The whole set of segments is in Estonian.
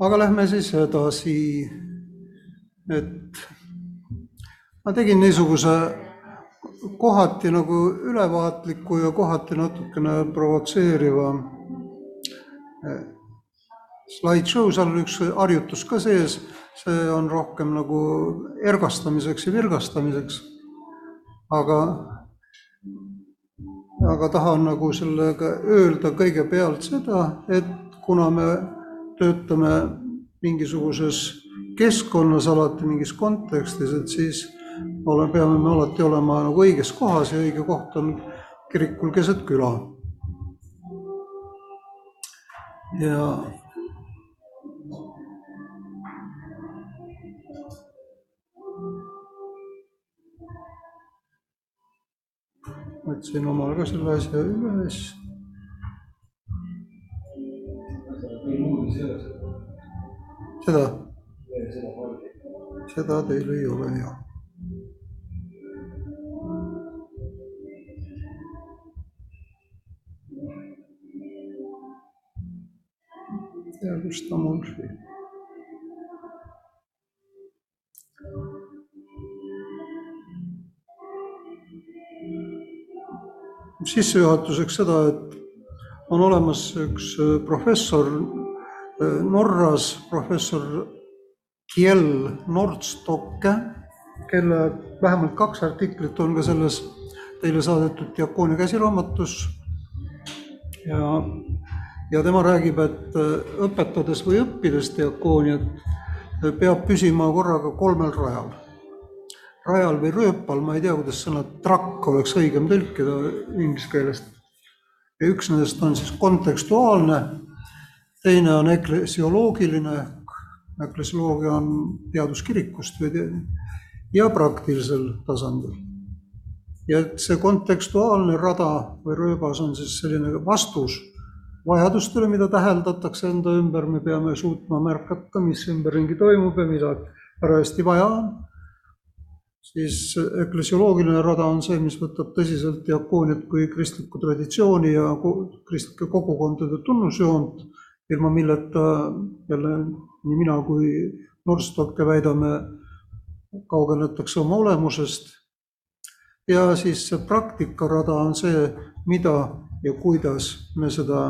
aga lähme siis edasi. et ma tegin niisuguse kohati nagu ülevaatliku ja kohati natukene provotseeriva eh, slideshow, seal on üks harjutus ka sees, see on rohkem nagu ergastamiseks ja virgastamiseks. aga, aga tahan nagu sellega öelda kõigepealt seda, et kuna me töötame mingisuguses keskkonnas alati mingis kontekstis, et siis ole, peame me alati olema nagu õiges kohas ja õige koht on kirikul keset küla. ja võtsin omal ka selle asja üles. Seda? seda teil ei ole jah. tea, kus ta mul siin. sissejuhatuseks seda, et on olemas üks professor Norras, professor Kjell Nordstocke, kelle vähemalt kaks artiklit on ka selles teile saadetud diakoonia käsiraamatus. ja, ja tema räägib, et õpetades või õppides diakooniat peab püsima korraga kolmel rajal. rajal või rööpal, ma ei tea, kuidas sõna trakk oleks õigem tõlkida inglise keelest. ja üks nendest on siis kontekstuaalne, teine on eklesioloogiline eklesioloogia on teadus kirikust või ja praktilisel tasandil. ja et see kontekstuaalne rada või rööbas on siis selline vastus vajadustele, mida täheldatakse enda ümber, me peame suutma märgata, mis ümberringi toimub ja mida parajasti vaja on. siis eklesioloogiline rada on see, mis võtab tõsiselt diakooniat kui kristlikku traditsiooni ja kristlike kogukondade tunnusjoont, ilma milleta jälle nii mina kui Nordstocke väidame, kaugenetakse oma olemusest. ja siis see praktikarada on see, mida ja kuidas me seda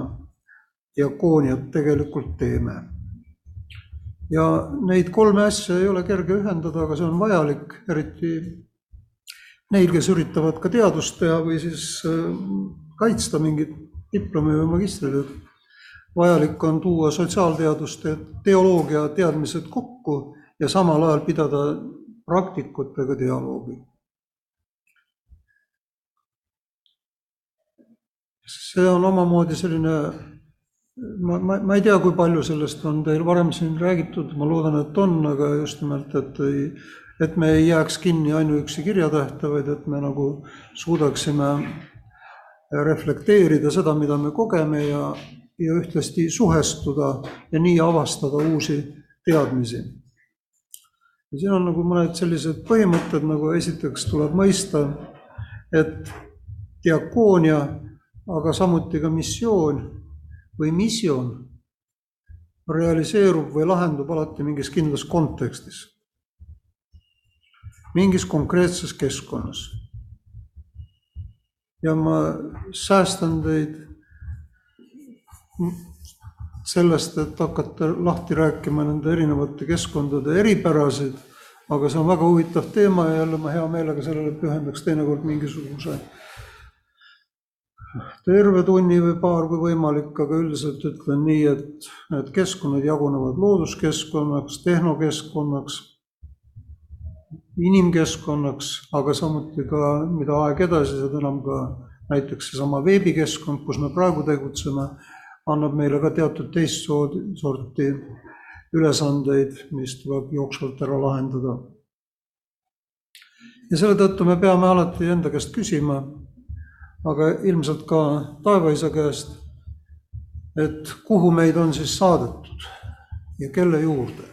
diakooniat tegelikult teeme. ja neid kolme asja ei ole kerge ühendada, aga see on vajalik, eriti neil, kes üritavad ka teadust teha või siis äh, kaitsta mingit diplomi või magistritööd vajalik on tuua sotsiaalteaduste teoloogia teadmised kokku ja samal ajal pidada praktikutega dialoogi. see on omamoodi selline, ma, ma, ma ei tea, kui palju sellest on teil varem siin räägitud, ma loodan, et on, aga just nimelt, et ei, et me ei jääks kinni ainuüksi kirjatähte, vaid et me nagu suudaksime reflekteerida seda, mida me kogeme ja ja ühtlasti suhestuda ja nii avastada uusi teadmisi. ja siin on nagu mõned sellised põhimõtted, nagu esiteks tuleb mõista, et diakoonia, aga samuti ka missioon või missioon realiseerub või lahendub alati mingis kindlas kontekstis, mingis konkreetses keskkonnas. ja ma säästan teid sellest, et hakata lahti rääkima nende erinevate keskkondade eripärasid, aga see on väga huvitav teema ja jälle ma hea meelega sellele pühendaks teinekord mingisuguse terve tunni või paar, kui võimalik, aga üldiselt ütlen nii, et need keskkonnad jagunevad looduskeskkonnaks, tehnokeskkonnaks, inimkeskkonnaks, aga samuti ka, mida aeg edasi, seda enam ka näiteks seesama veebikeskkond, kus me praegu tegutseme annab meile ka teatud teist sorti ülesandeid, mis tuleb jooksvalt ära lahendada. ja selle tõttu me peame alati enda käest küsima, aga ilmselt ka taevaisa käest, et kuhu meid on siis saadetud ja kelle juurde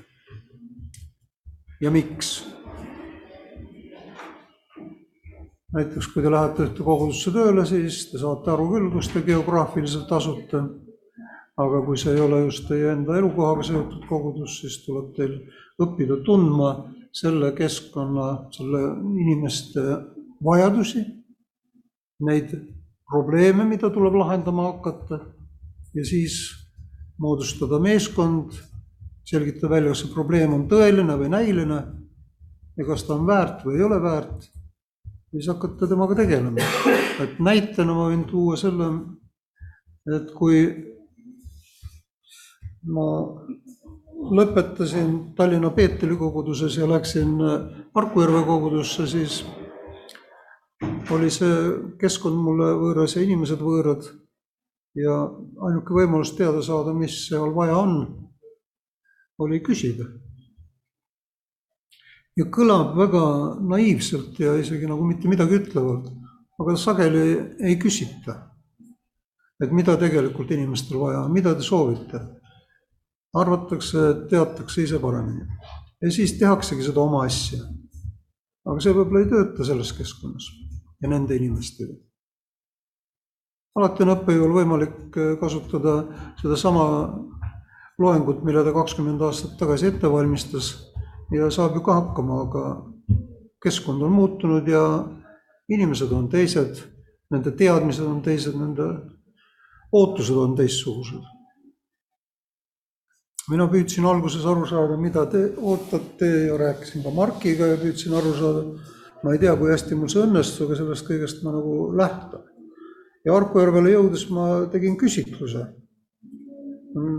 ja miks näiteks kui te lähete ühte kogudusse tööle, siis te saate aru küll, kus te geograafiliselt asute aga kui see ei ole just teie enda elukohaga seotud kogudus, siis tuleb teil õppida tundma selle keskkonna, selle inimeste vajadusi, neid probleeme, mida tuleb lahendama hakata ja siis moodustada meeskond, selgitada välja, kas see probleem on tõeline või näiline ja kas ta on väärt või ei ole väärt, siis hakata temaga tegelema. et näitena ma võin tuua selle, et kui ma lõpetasin Tallinna Peetri koguduses ja läksin Harkujärve kogudusse, siis oli see keskkond mulle võõras ja inimesed võõrad. ja ainuke võimalus teada saada, mis seal vaja on, oli küsida. ja kõlab väga naiivselt ja isegi nagu mitte midagi ütlevalt, aga sageli ei küsita. et mida tegelikult inimestel vaja on, mida te soovite arvatakse, et teatakse ise paremini. ja siis tehaksegi seda oma asja. aga see võib-olla ei tööta selles keskkonnas ja nende inimestega. alati on õppejõul võimalik äh, kasutada sedasama loengut, mille ta kakskümmend aastat tagasi ette valmistas ja saab ju ka hakkama, aga keskkond on muutunud ja inimesed on teised, nende teadmised on teised, nende ootused on teistsugused mina püüdsin alguses aru saada, mida te ootate ja rääkisin ka Markiga ja püüdsin aru saada. ma ei tea, kui hästi mul see õnnestus, aga sellest kõigest ma nagu lähtun. ja Harkujärvele jõudes ma tegin küsitluse.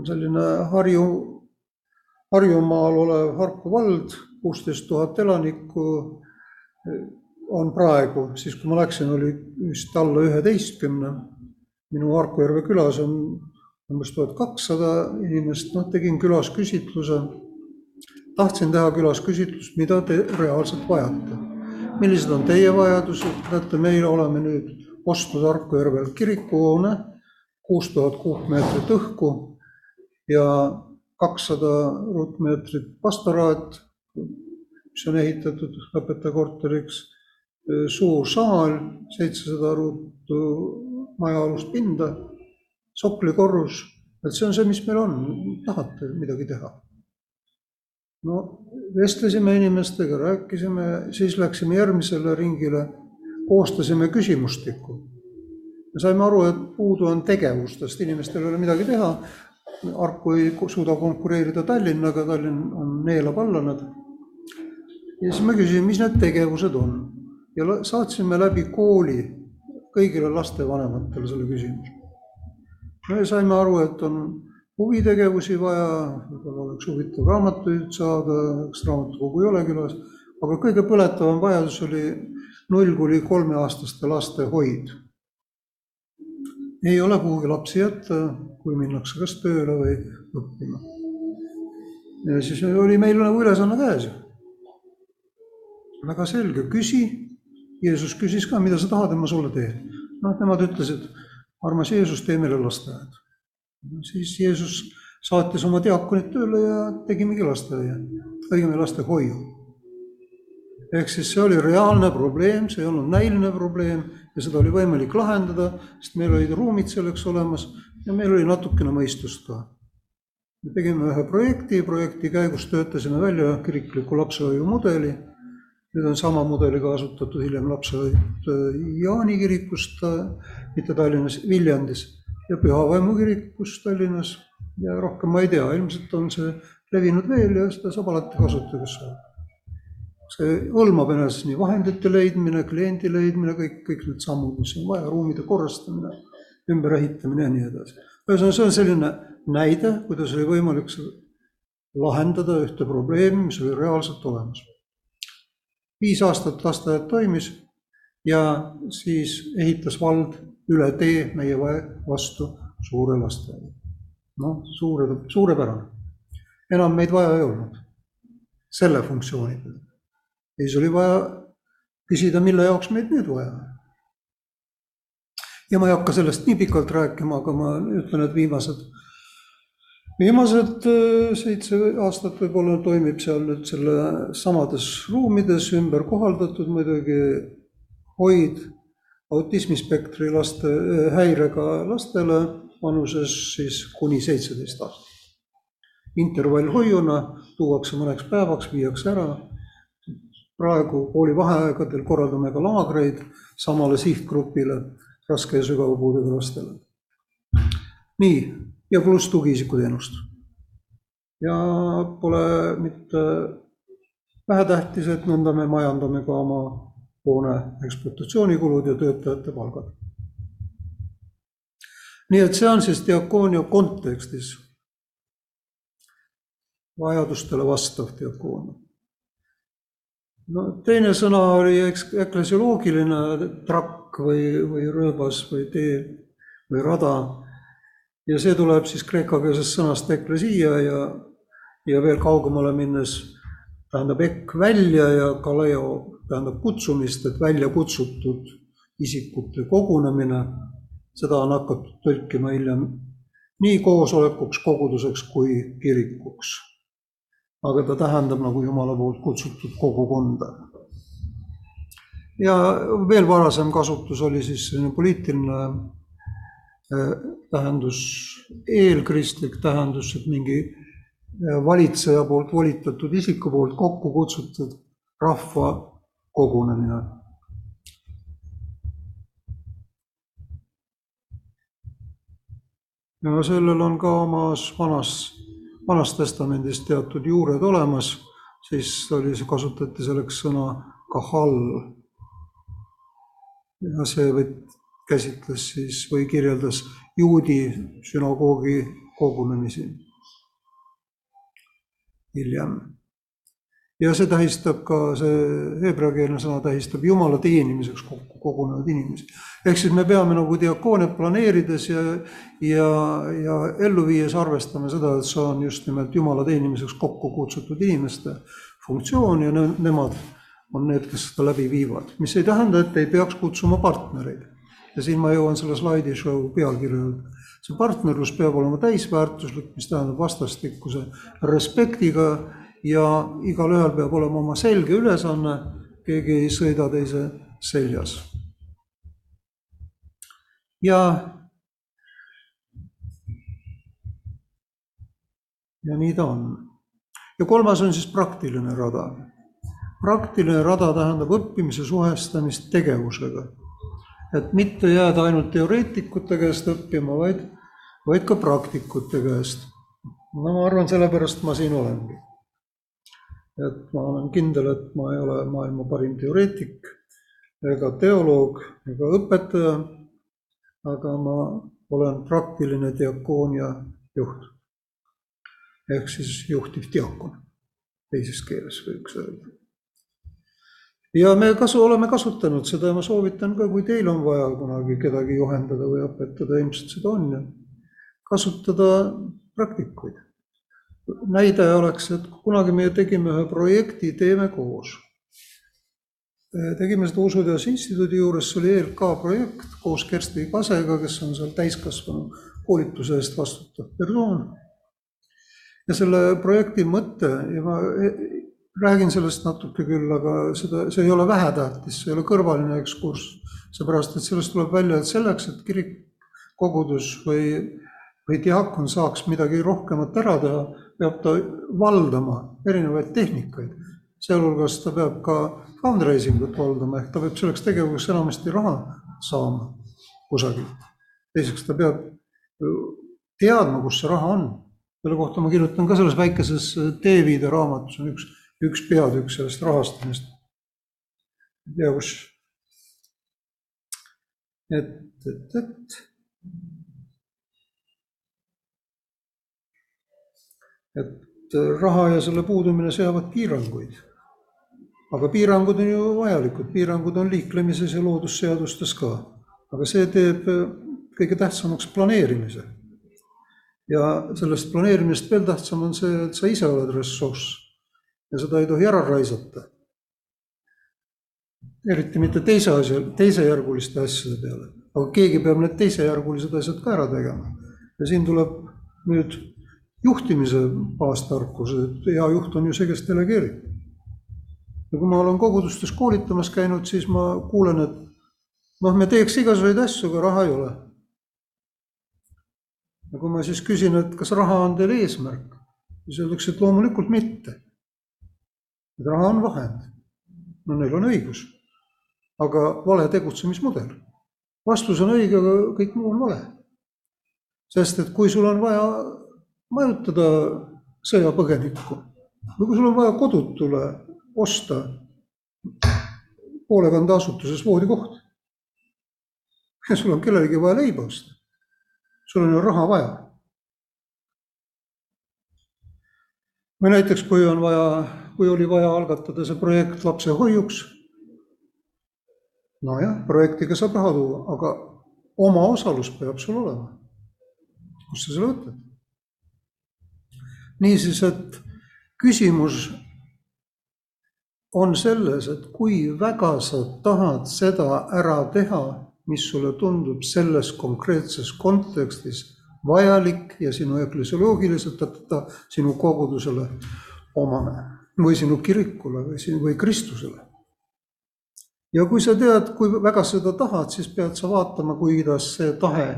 selline Harju, Harjumaal olev Harku vald, kuusteist tuhat elanikku on praegu, siis kui ma läksin, oli vist alla üheteistkümne. minu Harkujärve külas on umbes tuhat kakssada inimest, noh, tegin külas küsitluse. tahtsin teha külas küsitlust, mida te reaalselt vajate. millised on teie vajadused, näete, meil oleme nüüd ostnud Harku-Järvel kirikuhoone, kuus tuhat kuupmeetrit õhku ja kakssada ruutmeetrit pastoraat, mis on ehitatud õpetajakorteriks, suur saal, seitsesada ruutu majaalust pinda soklikorrus, et see on see, mis meil on, tahate midagi teha. no vestlesime inimestega, rääkisime, siis läksime järgmisele ringile, koostasime küsimustikku. me saime aru, et puudu on tegevustest, inimestel ei ole midagi teha. Harku ei suuda konkureerida Tallinnaga, Tallinn on, neelab alla nad. ja siis me küsisime, mis need tegevused on ja saatsime läbi kooli kõigile lastevanematele selle küsimuse me saime aru, et on huvitegevusi vaja, võib-olla oleks huvitav raamatuid saada, eks raamatukogu ei ole külas, aga kõige põletavam vajadus oli null kuni kolmeaastaste laste hoid. ei ole kuhugi lapsi jätta, kui minnakse kas tööle või õppima. ja siis oli meil nagu ülesanne käes. väga selge, küsi. Jeesus küsis ka, mida sa tahad ja ma sulle teen. noh, nemad ütlesid armas Jeesus, tee meile lasteaed. siis Jeesus saatis oma diaakonid tööle ja tegimegi lasteaia, õigemini lastehoiu. ehk siis see oli reaalne probleem, see ei olnud näiline probleem ja seda oli võimalik lahendada, sest meil olid ruumid selleks olemas ja meil oli natukene mõistust ka. me tegime ühe projekti, projekti käigus töötasime välja kirikliku lapsehoiu mudeli nüüd on sama mudeliga asutatud hiljem lapsehoid Jaani kirikust, mitte Tallinnas, Viljandis ja Püha Vaimu kirikus Tallinnas ja rohkem ma ei tea, ilmselt on see levinud veel ja seda saab alati kasutada, kes soovib. see hõlmab enesest nii vahendite leidmine, kliendi leidmine, kõik, kõik need sammud, mis on vaja, ruumide korrastamine, ümberehitamine ja nii edasi. ühesõnaga, see on selline näide, kuidas oli võimalik lahendada ühte probleemi, mis oli reaalselt olemas viis aastat lasteaed toimis ja siis ehitas vald üle tee meie vastu suure lasteaia. noh, suure, suurepärane. enam meid vaja ei olnud selle funktsiooni peale. ja siis oli vaja küsida, mille jaoks meid nüüd vaja on. ja ma ei hakka sellest nii pikalt rääkima, aga ma ütlen, et viimased viimased äh, seitse aastat võib-olla toimib seal nüüd selle samades ruumides, ümber kohaldatud muidugi hoid autismispektri laste, äh, häirega lastele vanuses siis kuni seitseteist aastat. intervallhoiuna tuuakse mõneks päevaks, viiakse ära. praegu koolivaheaegadel korraldame ka laagreid samale sihtgrupile, raske ja sügava puudega lastele. nii, ja pluss tugiisikuteenust. ja pole mitte vähetähtis, et nõnda me majandame ka oma hoone ekspluatatsioonikulud ja töötajate palgad. nii et see on siis diakoonia kontekstis vajadustele vastav diakoonia. no teine sõna oli eklesioloogiline trakk või, või rööbas või tee või rada. Ja see tuleb siis kreekakeelsest sõnast eklesia ja, ja veel kaugemale minnes tähendab ekk välja ja kaleo tähendab kutsumist, et välja kutsutud isikute kogunemine. seda on hakatud tõlkima hiljem nii koosolekuks, koguduseks kui kirikuks. aga ta tähendab nagu Jumala poolt kutsutud kogukonda. ja veel varasem kasutus oli siis selline poliitiline tähendus, eelkristlik tähendus, et mingi valitseja poolt volitatud isiku poolt kokku kutsutud rahva kogunemine. ja sellel on ka omas vanas, vanas testamendis teatud juured olemas, siis oli, kasutati selleks sõna kahal. ja see võt-, käsitles siis või kirjeldas juudi sünagoogi kogunemisi hiljem. ja see tähistab ka, see heebreakeelne sõna tähistab Jumala teenimiseks kokku kogunenud inimesi. ehk siis me peame nagu diakooniat planeerides ja, ja, ja ellu viies arvestama seda, et see on just nimelt Jumala teenimiseks kokku kutsutud inimeste funktsioon ja ne, nemad on need, kes seda läbi viivad, mis ei tähenda, et ei peaks kutsuma partnereid. Ja siin ma jõuan selle slaidishow pealkirja juurde see partnerlus peab olema täisväärtuslik, mis tähendab vastastikuse respektiga ja igalühel peab olema oma selge ülesanne, keegi ei sõida teise seljas. ja ja nii ta on. ja kolmas on siis praktiline rada. praktiline rada tähendab õppimise suhestamist tegevusega et mitte jääda ainult teoreetikute käest õppima, vaid, vaid ka praktikute käest. no ma arvan, sellepärast ma siin olengi. et ma olen kindel, et ma ei ole maailma parim teoreetik ega teoloog ega õpetaja, aga ma olen praktiline diakoonia juht. ehk siis juhtiv diakon, teises keeles võiks öelda ja me kasu, oleme kasutanud seda ja ma soovitan ka, kui teil on vaja kunagi kedagi juhendada või õpetada, ilmselt seda on ju, kasutada praktikuid. näide oleks, et kunagi me tegime ühe projekti Teeme koos. tegime seda Usuteaduse Instituudi juures, see oli ELK projekt koos Kersti Kasega, kes on seal täiskasvanu koolituse eest vastutav persoon. ja selle projekti mõte ja ma räägin sellest natuke küll, aga seda, see ei ole vähetähtis, see ei ole kõrvaline ekskurss. seepärast, et sellest tuleb välja, et selleks, et kirik, kogudus või, või diakon saaks midagi rohkemat ära teha, peab ta valdama erinevaid tehnikaid. sealhulgas ta peab ka fundraising ut valdama, ehk ta peab selleks tegevuseks enamasti raha saama kusagilt. teiseks, ta peab teadma, kus see raha on. selle kohta ma kirjutan ka selles väikeses Teeviide raamatus on üks üks peatükk sellest rahastamist. ei tea, kus. et, et, et. et raha ja selle puudumine seavad piiranguid. aga piirangud on ju vajalikud, piirangud on liiklemises ja loodusseadustes ka. aga see teeb kõige tähtsamaks planeerimise. ja sellest planeerimisest veel tähtsam on see, et sa ise oled ressurss ja seda ei tohi ära raisata. eriti mitte teise asja, teisejärguliste asjade peale, aga keegi peab need teisejärgulised asjad ka ära tegema. ja siin tuleb nüüd juhtimise baastarkus, et hea juht on ju see, kes delegeerib. ja kui ma olen kogudustes koolitamas käinud, siis ma kuulen, et noh, me teeks igasuguseid asju, aga raha ei ole. ja kui ma siis küsin, et kas raha on teil eesmärk, siis öeldakse, et loomulikult mitte. Et raha on vahend. no neil on õigus. aga vale tegutsemismudel. vastus on õige, aga kõik muu on vale. sest et kui sul on vaja majutada sõjapõgenikku või kui sul on vaja kodutule osta hoolekandeasutuses voodikoht ja sul on kellelegi vaja leiba osta sul on ju raha vaja. või näiteks, kui on vaja, kui oli vaja algatada see projekt lapsehoiuks. nojah, projektiga saab raha tuua, aga omaosalus peab sul olema. kust sa selle võtad? niisiis, et küsimus on selles, et kui väga sa tahad seda ära teha mis sulle tundub selles konkreetses kontekstis vajalik ja sinu eklesioloogiliselt, sinu kogudusele omane või sinu kirikule või sinu või Kristusele. ja kui sa tead, kui väga seda tahad, siis pead sa vaatama, kuidas see tahe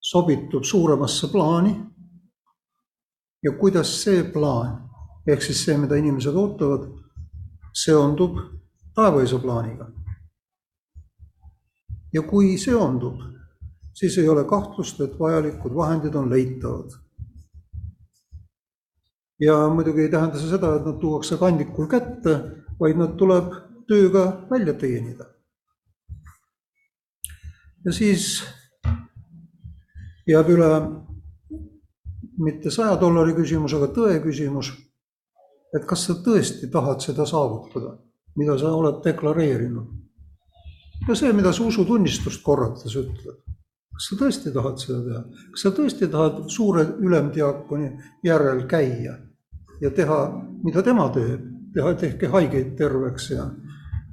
sobitub suuremasse plaani. ja kuidas see plaan ehk siis see, mida inimesed ootavad, seondub taevaisa plaaniga ja kui seondub, siis ei ole kahtlust, et vajalikud vahendid on leitavad. Ja muidugi ei tähenda see seda, et nad tuuakse kandikul kätte, vaid nad tuleb tööga välja teenida. ja siis jääb üle mitte saja dollari küsimus, aga tõe küsimus. et kas sa tõesti tahad seda saavutada, mida sa oled deklareerinud ja see, mida sa usutunnistust korrates ütled, kas sa tõesti tahad seda teha, kas sa tõesti tahad suure ülemdiakoni järel käia ja teha, mida tema teeb, teha, tehke haigeid terveks ja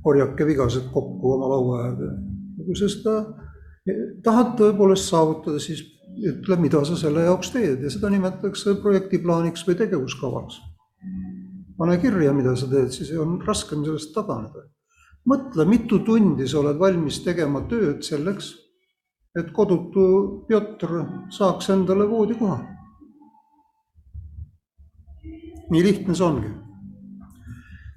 korjake vigased kokku oma laua äärde. kui sa seda tahad tõepoolest saavutada, siis ütle, mida sa selle jaoks teed ja seda nimetatakse projektiplaaniks või tegevuskavaks. pane kirja, mida sa teed, siis on raskem sellest taganeda mõtle, mitu tundi sa oled valmis tegema tööd selleks, et kodutu Pjotr saaks endale voodikoha. Nii lihtne see ongi.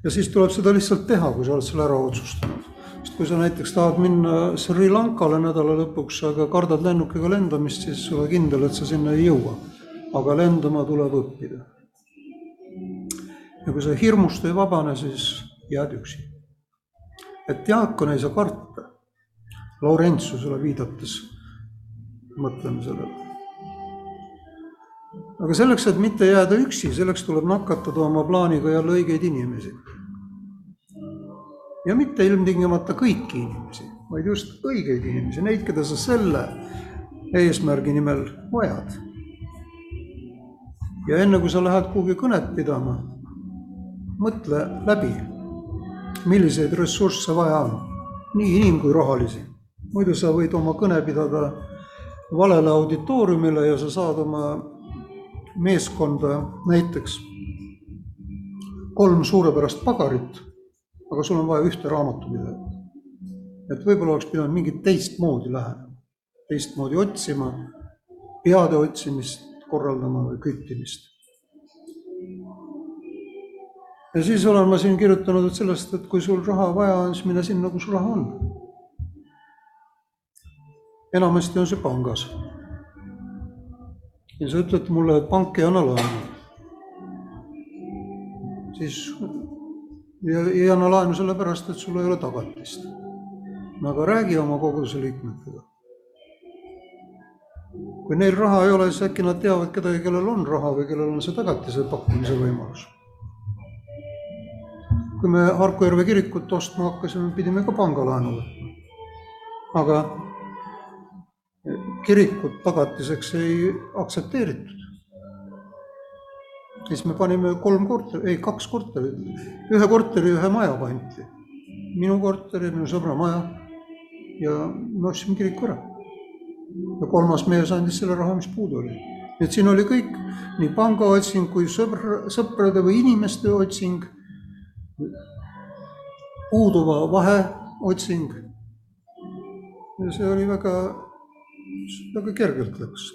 ja siis tuleb seda lihtsalt teha, kui sa oled selle ära otsustanud. sest kui sa näiteks tahad minna Sri Lankale nädala lõpuks, aga kardad lennukiga lendamist, siis ole kindel, et sa sinna ei jõua. aga lendama tuleb õppida. ja kui sa hirmust ei vabane, siis jääd üksi et diakon ei saa karta. Laurentsusele viidates mõtleme sellele. Aga selleks, et mitte jääda üksi, selleks tuleb nakatada oma plaaniga jälle õigeid inimesi. ja mitte ilmtingimata kõiki inimesi, vaid just õigeid inimesi, neid, keda sa selle eesmärgi nimel vajad. ja enne kui sa lähed kuhugi kõnet pidama, mõtle läbi milliseid ressursse vaja on, nii inim- kui rahalisi. muidu sa võid oma kõne pidada valele auditooriumile ja sa saad oma meeskonda näiteks kolm suurepärast pagarit, aga sul on vaja ühte raamatupidajat. et võib-olla oleks pidanud mingit teistmoodi lähenema, teistmoodi otsima, peade otsimist korraldama või küttimist ja siis olen ma siin kirjutanud sellest, et kui sul raha vaja on, siis mine sinna, kus raha on. enamasti on see pangas. Ja sa ütled mulle, et pank ei anna laenu. siis ja ei anna laenu sellepärast, et sul ei ole tagatist. no aga räägi oma koguduse liikmetega. kui neil raha ei ole, siis äkki nad teavad kedagi, kellel on raha või kellel on see tagatise pakkumise võimalus kui me Harku Järve kirikut ostma hakkasime, pidime ka pangalaenu võtma. aga kirikut tagatiseks ei aktsepteeritud. siis me panime kolm korteri, ei kaks korterit, ühe korteri, ühe maja pandi. minu korter ja minu sõbra maja. ja me ostsime kiriku ära. ja kolmas mees andis selle raha, mis puudu oli. et siin oli kõik, nii pangaotsing kui sõbr, sõprade või inimeste otsing puuduva vaheotsing. ja see oli väga, väga kergelt läks.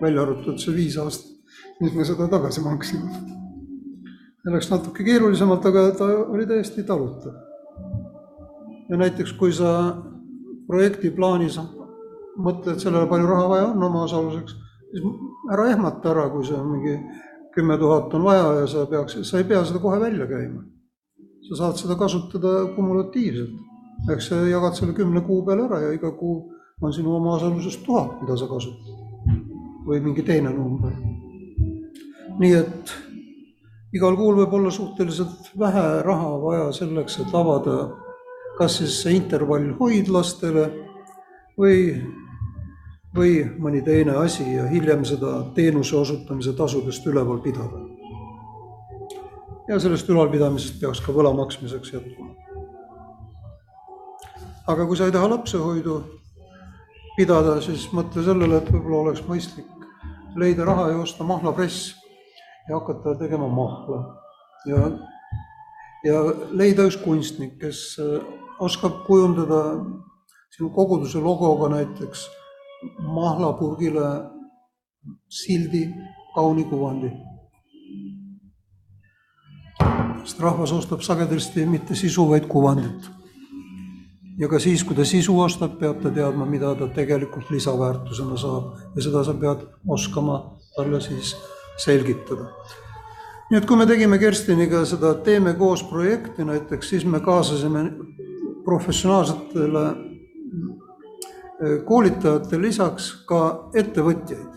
välja arvatud see viis aastat, mis me seda tagasi maksime. läks natuke keerulisemalt, aga ta oli täiesti talutav. ja näiteks, kui sa projekti plaanis mõtled sellele, palju raha vaja on omaosaluseks, siis ära ehmata ära, kui see on mingi kümme tuhat on vaja ja sa peaks, sa ei pea seda kohe välja käima. sa saad seda kasutada kumulatiivselt, eks sa jagad selle kümne kuu peale ära ja iga kuu on sinu omaosalusest tuhat, mida sa kasutad. või mingi teine number. nii et igal kuul võib olla suhteliselt vähe raha vaja selleks, et avada kas siis see intervall hoidlastele või või mõni teine asi ja hiljem seda teenuse osutamise tasudest üleval pidada. ja sellest ülalpidamisest peaks ka võla maksmiseks jätkuma. aga kui sa ei taha lapsehoidu pidada, siis mõtle sellele, et võib-olla oleks mõistlik leida raha ja osta mahlapress ja hakata tegema mahla ja, ja leida üks kunstnik, kes oskab kujundada sinu koguduse logoga näiteks mahlapurgile sildi, kauni kuvandi. sest rahvas ostab sagedasti mitte sisu, vaid kuvandit. Ja ka siis, kui ta sisu ostab, peab ta teadma, mida ta tegelikult lisaväärtusena saab ja seda sa pead oskama talle siis selgitada. nii et kui me tegime Kerstiniga seda Teeme koos projekti näiteks, siis me kaasasime professionaalsetele koolitajate lisaks ka ettevõtjaid.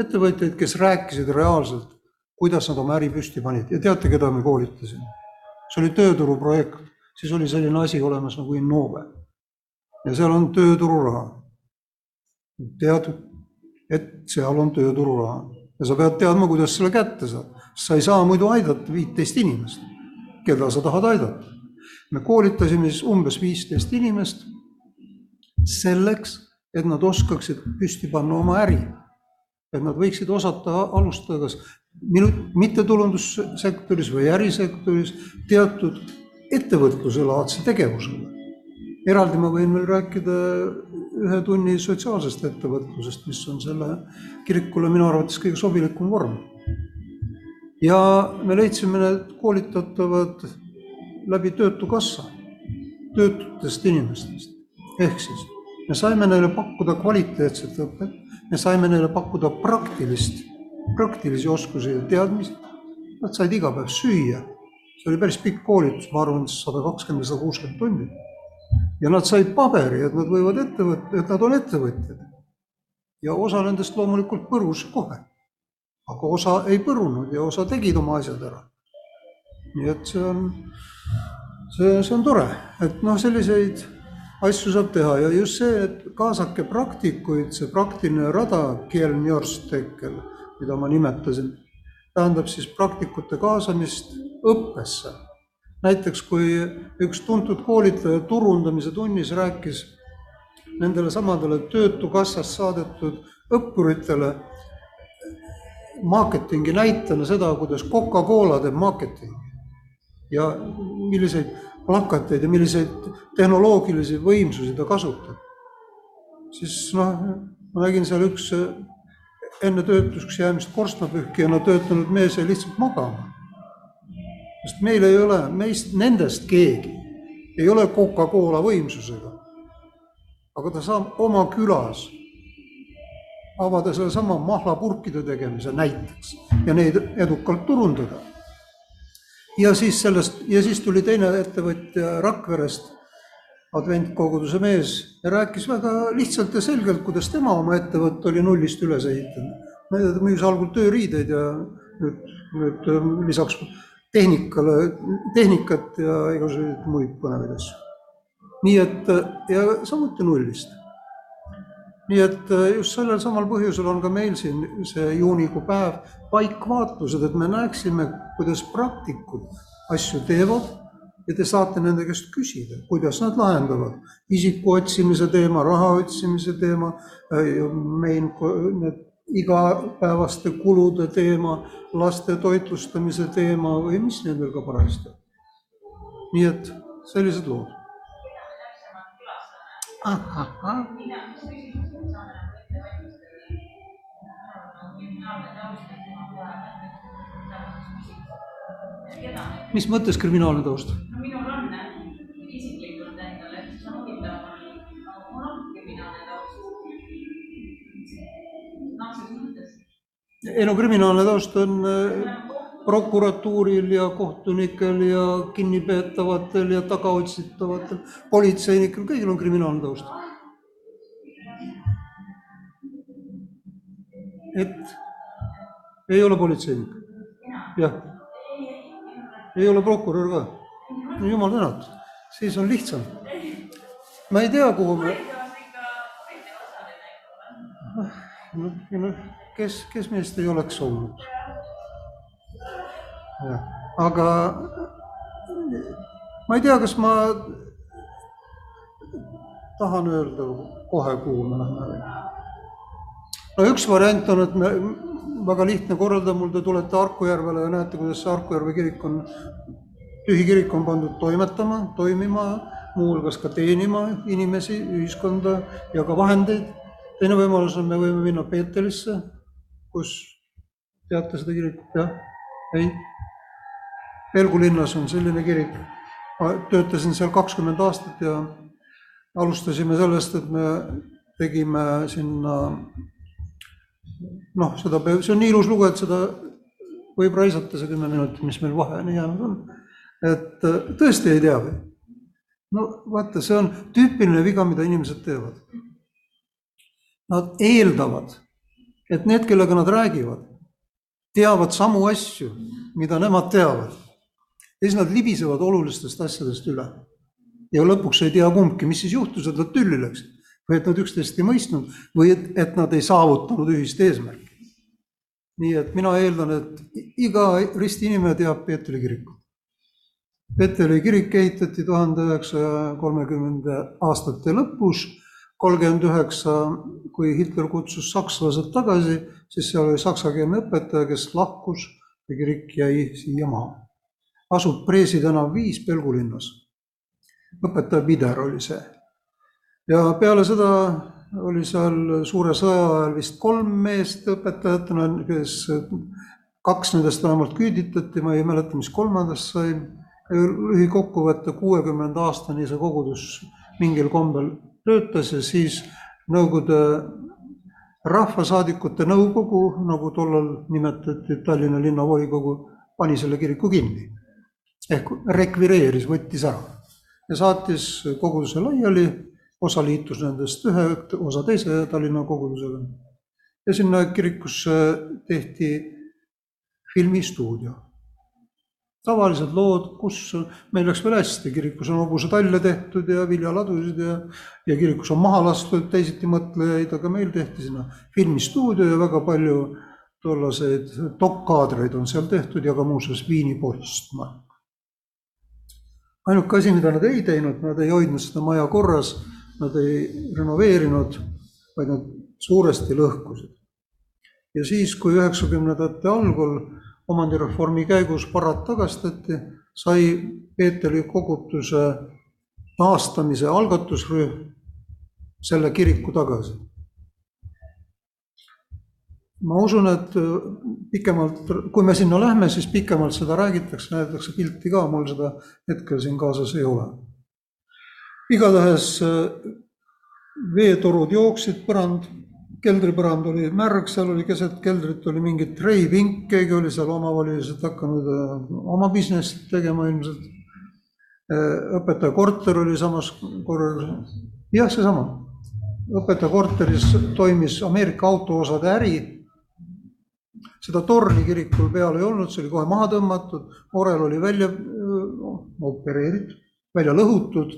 ettevõtjaid, kes rääkisid reaalselt, kuidas nad oma äri püsti panid ja teate, keda me koolitasime? see oli tööturuprojekt, siis oli selline asi olemas nagu Innove. ja seal on töötururaha. tead, et seal on töötururaha ja sa pead teadma, kuidas selle kätte saad. sa ei saa muidu aidata viiteist inimest, keda sa tahad aidata. me koolitasime siis umbes viisteist inimest selleks, et nad oskaksid püsti panna oma äri. et nad võiksid osata alustada kas mittetulundussektoris või ärisektoris teatud ettevõtluselaadse tegevusega. eraldi ma võin veel rääkida ühe tunni sotsiaalsest ettevõtlusest, mis on selle kirikule minu arvates kõige sobilikum vorm. ja me leidsime need koolitatavad läbi Töötukassa, töötutest inimestest, ehk siis me saime neile pakkuda kvaliteetset õpet, me saime neile pakkuda praktilist, praktilisi oskusi ja teadmisi. Nad said iga päev süüa. See oli päris pikk koolitus, ma arvan, sada kakskümmend, sada kuuskümmend tundi. ja nad said paberi, et nad võivad ettevõt-, et nad on ettevõtjad. ja osa nendest loomulikult põrus kohe. aga osa ei põrunud ja osa tegid oma asjad ära. nii et see on, see, see on tore, et noh, selliseid asju saab teha ja just see, et kaasake praktikuid, see praktiline rada mida ma nimetasin, tähendab siis praktikute kaasamist õppesse. näiteks kui üks tuntud koolitaja turundamise tunnis rääkis nendele samadele Töötukassast saadetud õppuritele marketingi näitena seda, kuidas Coca-Cola teeb marketingi ja milliseid plakateid ja milliseid tehnoloogilisi võimsusi ta kasutab. siis noh, ma nägin seal üks enne töötuks jäämist korstnapühkijana töötanud mees jäi lihtsalt magama. sest meil ei ole, meist, nendest keegi ei ole Coca-Cola võimsusega. aga ta saab oma külas avada sellesama mahlapurkide tegemise näiteks ja neid edukalt turundada ja siis sellest ja siis tuli teine ettevõtja Rakverest, adventkoguduse mees ja rääkis väga lihtsalt ja selgelt, kuidas tema oma ettevõtte oli nullist üles ehitanud. ta müüs algul tööriideid ja nüüd, nüüd ähm, lisaks tehnikale, tehnikat ja igasuguseid muid põnevaid asju. nii et ja samuti nullist. nii et äh, just sellel samal põhjusel on ka meil siin see juunikuu päev paikvaatlused, et me näeksime, kuidas praktikud asju teevad ja te saate nende käest küsida, kuidas nad lahendavad isiku otsimise teema, raha otsimise teema, äh, meil need igapäevaste kulude teema, laste toitlustamise teema või mis nendel ka parajasti. nii et sellised lood. mis mõttes kriminaalne taust? Ei no kriminaalne taust on äh, prokuratuuril ja kohtunikel ja kinnipeetavatel ja tagaotsitavatel, politseinikel, kõigil on kriminaalne taust. et ei ole politseinik, jah. ei ole prokurör ka, no jumal tänatud, siis on lihtsam. ma ei tea, kuhu me. noh, noh, kes, kes meist ei oleks olnud. aga ma ei tea, kas ma tahan öelda kohe, kuhu me lähme. no üks variant on, et me väga lihtne korraldada, mul te tulete Harku järvele ja näete, kuidas see Harku järve kirik on, tühi kirik on pandud toimetama, toimima, muuhulgas ka teenima inimesi, ühiskonda ja ka vahendeid. teine võimalus on, me võime minna Peeterisse, kus teate seda kirikut, jah? ei? Pelgu linnas on selline kirik. ma töötasin seal kakskümmend aastat ja alustasime sellest, et me tegime sinna noh, seda, see on nii ilus lugu, et seda võib raisata, see kümme minutit, mis meil vaheni jäänud on. et äh, tõesti ei tea või? no vaata, see on tüüpiline viga, mida inimesed teevad. Nad eeldavad, et need, kellega nad räägivad, teavad samu asju, mida nemad teavad. ja siis nad libisevad olulistest asjadest üle. ja lõpuks ei tea kumbki, mis siis juhtus, et nad tülli läksid või et nad üksteist ei mõistnud või et, et nad ei saavutanud ühist eesmärki. nii et mina eeldan, et iga risti inimene teab Peetri kirikut. Peetri kirik ehitati tuhande üheksasaja kolmekümnenda aastate lõpus, kolmkümmend üheksa, kui Hitler kutsus sakslased tagasi, siis seal oli saksakeelne õpetaja, kes lahkus ja kirik jäi siia maha. asub Preesi tänav viis Pelgu linnas. õpetaja Pider oli see ja peale seda oli seal suure sõja ajal vist kolm meest õpetajatena, kes kaks nendest vähemalt küüditati, ma ei mäleta, mis kolmandast sai. lühikokkuvõte, kuuekümnenda aastani see kogudus mingil kombel töötas ja siis Nõukogude Rahvasaadikute Nõukogu, nagu tollal nimetati Tallinna linnavolikogu, pani selle kiriku kinni. ehk rekvireeris, võttis ära ja saatis koguduse laiali osa liitus nendest ühe, osa teise Tallinna kogudusega. ja sinna kirikusse tehti filmistuudio. Tavalised lood, kus meil läks veel hästi, kirikus on hobusetalle tehtud ja viljaladusid ja, ja kirikus on maha lastud teisiti mõtlejaid, aga meil tehti sinna filmistuudio ja väga palju tollaseid dokkaadreid on seal tehtud ja ka muuseas Viini postmark. ainuke asi, mida nad ei teinud, nad ei hoidnud seda maja korras nad ei renoveerinud, vaid nad suuresti lõhkusid. ja siis, kui üheksakümnendate algul omandireformi käigus parad tagastati, sai Peeteri kogutuse taastamise algatusrühm selle kiriku tagasi. ma usun, et pikemalt, kui me sinna lähme, siis pikemalt seda räägitakse, näidatakse pilti ka, mul seda hetkel siin kaasas ei ole igatahes veetorud jooksid, põrand, keldripõrand oli märg, seal oli keset keldrit oli mingi treipink, keegi oli seal omavalitsuselt hakanud äh, oma business'i tegema ilmselt. Äh, õpetaja korter oli samas korral, jah, seesama. õpetaja korteris toimis Ameerika autoosade äri. seda torni kirikul peal ei olnud, see oli kohe maha tõmmatud, orel oli välja opereeritud, välja lõhutud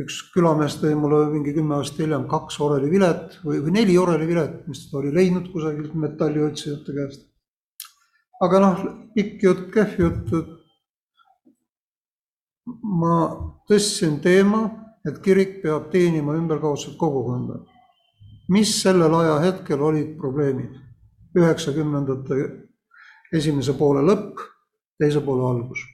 üks külamees tõi mulle mingi kümme aastat hiljem kaks orelivilet või, või neli orelivilet, mis ta oli leidnud kusagilt metalliotsijate käest. aga noh, pikk jutt, kehv jutt. ma tõstsin teema, et kirik peab teenima ümberkaudset kogukonda. mis sellel ajahetkel olid probleemid? üheksakümnendate esimese poole lõpp, teise poole algus.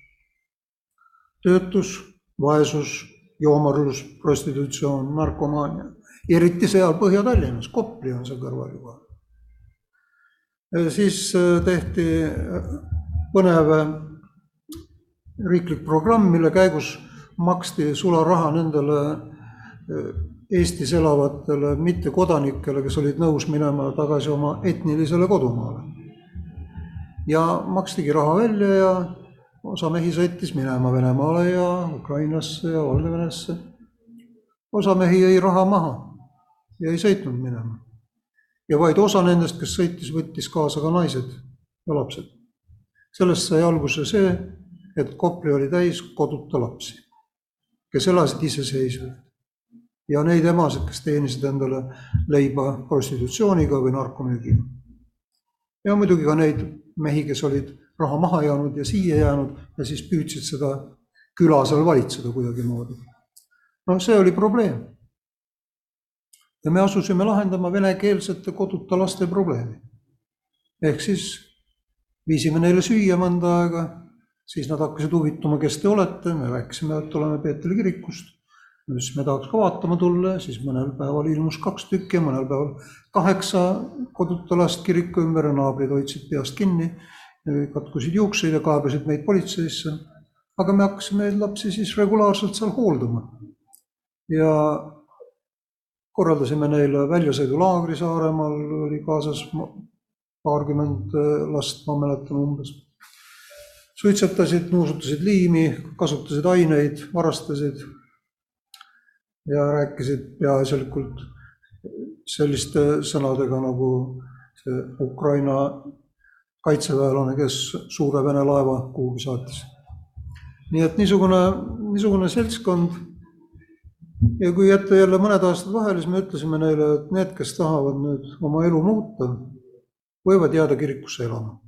töötus, vaesus joomarlus, prostitutsioon, narkomaania. eriti seal Põhja-Tallinnas, Kopli on seal kõrval juba. siis äh, tehti äh, põnev riiklik programm, mille käigus maksti sularaha nendele Eestis elavatele mittekodanikele, kes olid nõus minema tagasi oma etnilisele kodumaale. ja makstigi raha välja ja osa mehi sõitis minema Venemaale ja Ukrainasse ja Valgevenesse. osa mehi jäi raha maha ja ei sõitnud minema. ja vaid osa nendest, kes sõitis, võttis kaasa ka naised ja lapsed. sellest sai alguse see, et Kopli oli täis koduta lapsi, kes elasid iseseisvalt. ja neid emasid, kes teenisid endale leiba prostitutsiooniga või narkomüügiga. ja muidugi ka neid mehi, kes olid raha maha jäänud ja siia jäänud ja siis püüdsid seda küla seal valitseda kuidagimoodi. noh, see oli probleem. ja me asusime lahendama venekeelsete koduta laste probleemi. ehk siis viisime neile süüa mõnda aega, siis nad hakkasid huvituma, kes te olete, me rääkisime, et oleme Peetri kirikust. siis me tahaks ka vaatama tulla, siis mõnel päeval ilmus kaks tükki, mõnel päeval kaheksa koduta last kiriku ümber ja naabrid hoidsid peast kinni katkusid juukseid ja kaebasid meid politseisse. aga me hakkasime lapsi siis regulaarselt seal hooldama. ja korraldasime neile väljasõidulaagri Saaremaal, oli kaasas paarkümmend last, ma mäletan umbes. suitsetasid, nuusutasid liimi, kasutasid aineid, varastasid ja rääkisid peaasjalikult selliste sõnadega nagu see Ukraina kaitseväelane, kes suure Vene laeva kuhugi saatis. nii et niisugune, niisugune seltskond. ja kui jätta jälle mõned aastad vahele, siis me ütlesime neile, et need, kes tahavad nüüd oma elu muuta, võivad jääda kirikusse elama.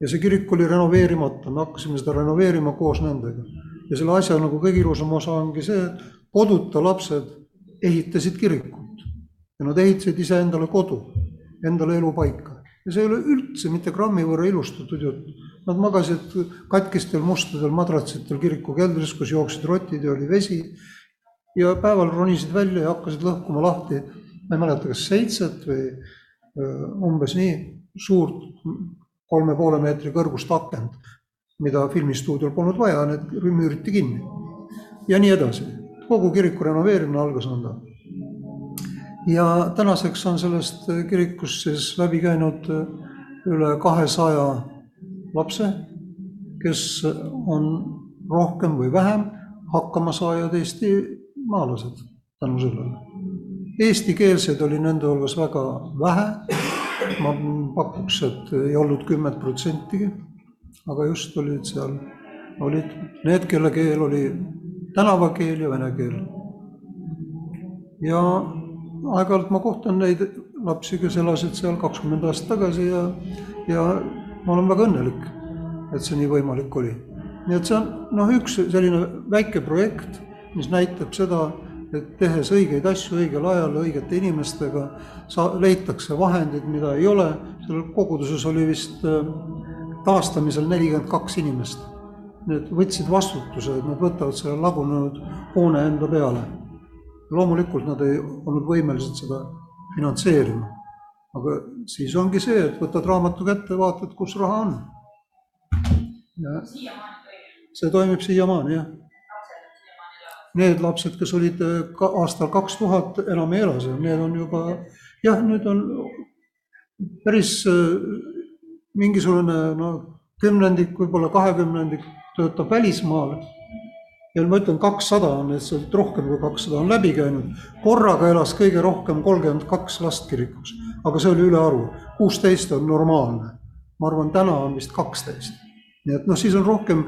ja see kirik oli renoveerimata, me hakkasime seda renoveerima koos nendega. ja selle asja nagu kõige ilusam osa ongi see, et koduta lapsed ehitasid kirikut ja nad ehitasid iseendale kodu, endale elupaika ja see ei ole üldse mitte grammi võrra ilustatud jutt. Nad magasid katkistel mustadel madratsitel kiriku keldris, kus jooksid rotid ja oli vesi. ja päeval ronisid välja ja hakkasid lõhkuma lahti, ma ei mäleta, kas seitset või umbes nii suurt kolme poole meetri kõrgust akent, mida filmistuudiol polnud vaja, need müüriti kinni. ja nii edasi, kogu kiriku renoveerimine algas nõnda ja tänaseks on sellest kirikust siis läbi käinud üle kahesaja lapse, kes on rohkem või vähem hakkamasaajad eestimaalased tänu sellele. Eestikeelseid oli nende hulgas väga vähe, ma pakuks, et ei olnud kümmet protsentigi, aga just olid seal, olid need, kelle keel oli tänavakeel ja vene keel. ja aeg-ajalt ma kohtan neid lapsi, kes elasid seal kakskümmend aastat tagasi ja, ja ma olen väga õnnelik, et see nii võimalik oli. nii et see on noh, üks selline väike projekt, mis näitab seda, et tehes õigeid asju õigel ajal õigete inimestega, sa-, leitakse vahendid, mida ei ole, seal koguduses oli vist äh, taastamisel nelikümmend kaks inimest. Need võtsid vastutuse, et nad võtavad selle lagunenud hoone enda peale loomulikult nad ei olnud võimelised seda finantseerima. aga siis ongi see, et võtad raamatu kätte, vaatad, kus raha on. see toimib siiamaani, jah. Need lapsed, kes olid ka aastal kaks tuhat, enam ei ela seal, need on juba jah, nüüd on päris mingisugune no kümnendik, võib-olla kahekümnendik töötab välismaal ja ma ütlen, kakssada on lihtsalt rohkem kui kakssada on läbi käinud. korraga elas kõige rohkem kolmkümmend kaks last kirikus, aga see oli ülearu, kuusteist on normaalne. ma arvan, täna on vist kaksteist. nii et noh, siis on rohkem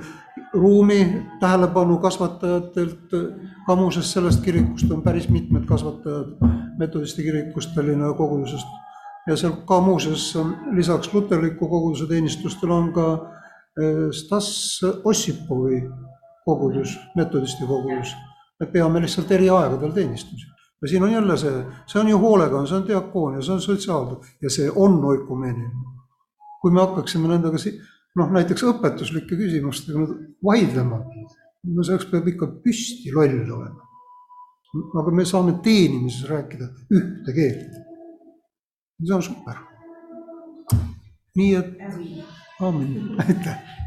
ruumi tähelepanu kasvatajatelt, ka muuseas sellest kirikust on päris mitmed kasvatajad metodisti kirikust, Tallinna kogudusest. ja seal ka muuseas lisaks luterliku koguduse teenistustele on ka eh, Stas Ossipovi kogudus, metodisti kogudus. me peame lihtsalt eri aegadel teenistusi. ja siin on jälle see, see on ju hoolekanne, see on diakoonia, see on sotsiaaltöö ja see on oikumeenia. kui me hakkaksime nendega si-, noh näiteks õpetuslike küsimustega vaidlema, no selleks peab ikka püsti loll olema. aga me saame teenimises rääkida ühte keelt. see on super. nii et, aamen, aitäh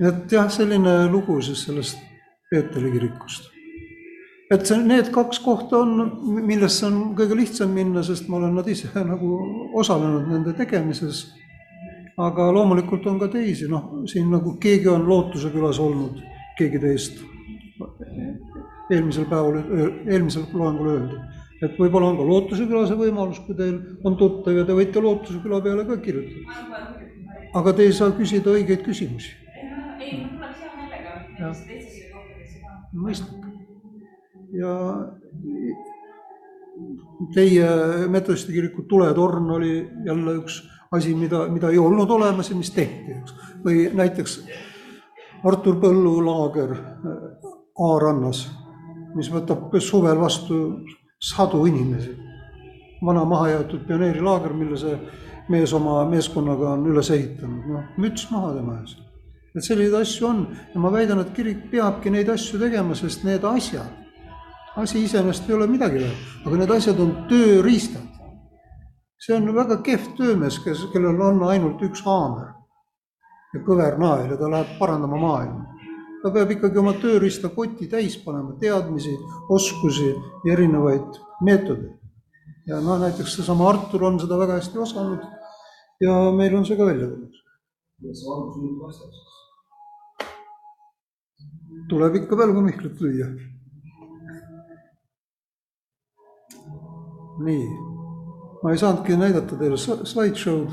et jah, selline lugu siis sellest Peetri kirikust. et see, need kaks kohta on, millesse on kõige lihtsam minna, sest ma olen nad ise nagu osalenud nende tegemises. aga loomulikult on ka teisi, noh, siin nagu keegi on Lootuse külas olnud, keegi teist. eelmisel päeval, eelmisel loengul öeldi, et võib-olla on ka Lootuse küla see võimalus, kui teil on tuttav ja te võite Lootuse küla peale ka kirjutada. aga te ei saa küsida õigeid küsimusi ka. mõistlik. ja teie metodisti kiriku tuletorn oli jälle üks asi, mida, mida ei olnud olemas ja mis tehti, eks. või näiteks Artur Põllu laager A-rannas, mis võtab suvel vastu sadu inimesi. vana mahajäetud pioneerilaager, mille see mees oma meeskonnaga on üles ehitanud, noh, müts maha tema ees et selliseid asju on ja ma väidan, et kirik peabki neid asju tegema, sest need asjad, asi iseenesest ei ole midagi aga need asjad on tööriistad. see on väga kehv töömees, kes, kellel on ainult üks haamer ja kõver nael ja ta läheb parandama maailma. ta peab ikkagi oma tööriistakoti täis panema teadmisi, oskusi ja erinevaid meetodeid. ja noh, näiteks seesama Artur on seda väga hästi osanud ja meil on see ka välja tulnud. ja see algus nüüd vastab siis tuleb ikka välgu Mihklit lüüa. nii, ma ei saanudki näidata teile slideshow'd,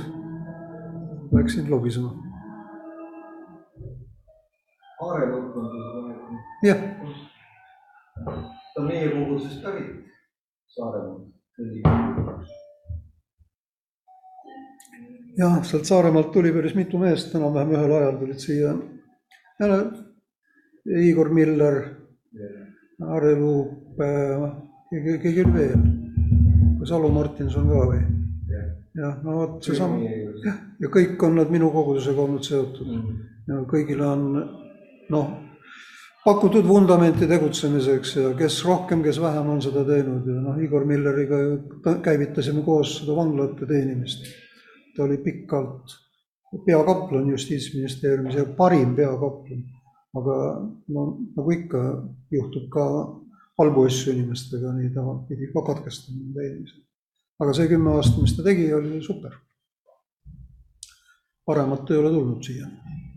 läksin lobisema. Aarelukk on siis praegu. jah, ta on meie kogudusest pärit Saaremaalt. jah, sealt Saaremaalt tuli päris mitu meest, enam-vähem ühel ajal tulid siia. Igor Miller, Aare Luup ja keegi oli veel. kas Alo Martinson ka või? jah, no vot seesama, jah, ja kõik on nad minu kogudusega olnud seotud. Ja kõigile on noh, pakutud vundamenti tegutsemiseks ja kes rohkem, kes vähem on seda teinud. Ja noh, Igor Milleriga käivitasime koos seda vanglate teenimist. ta oli pikalt peakaplan justiitsministeeriumis ja parim peakaplan aga no nagu ikka juhtub ka halbu asju inimestega, nii ta pidi ka katkestama teenimise. aga see kümme aastat, mis ta tegi, oli super. paremat ei ole tulnud siiani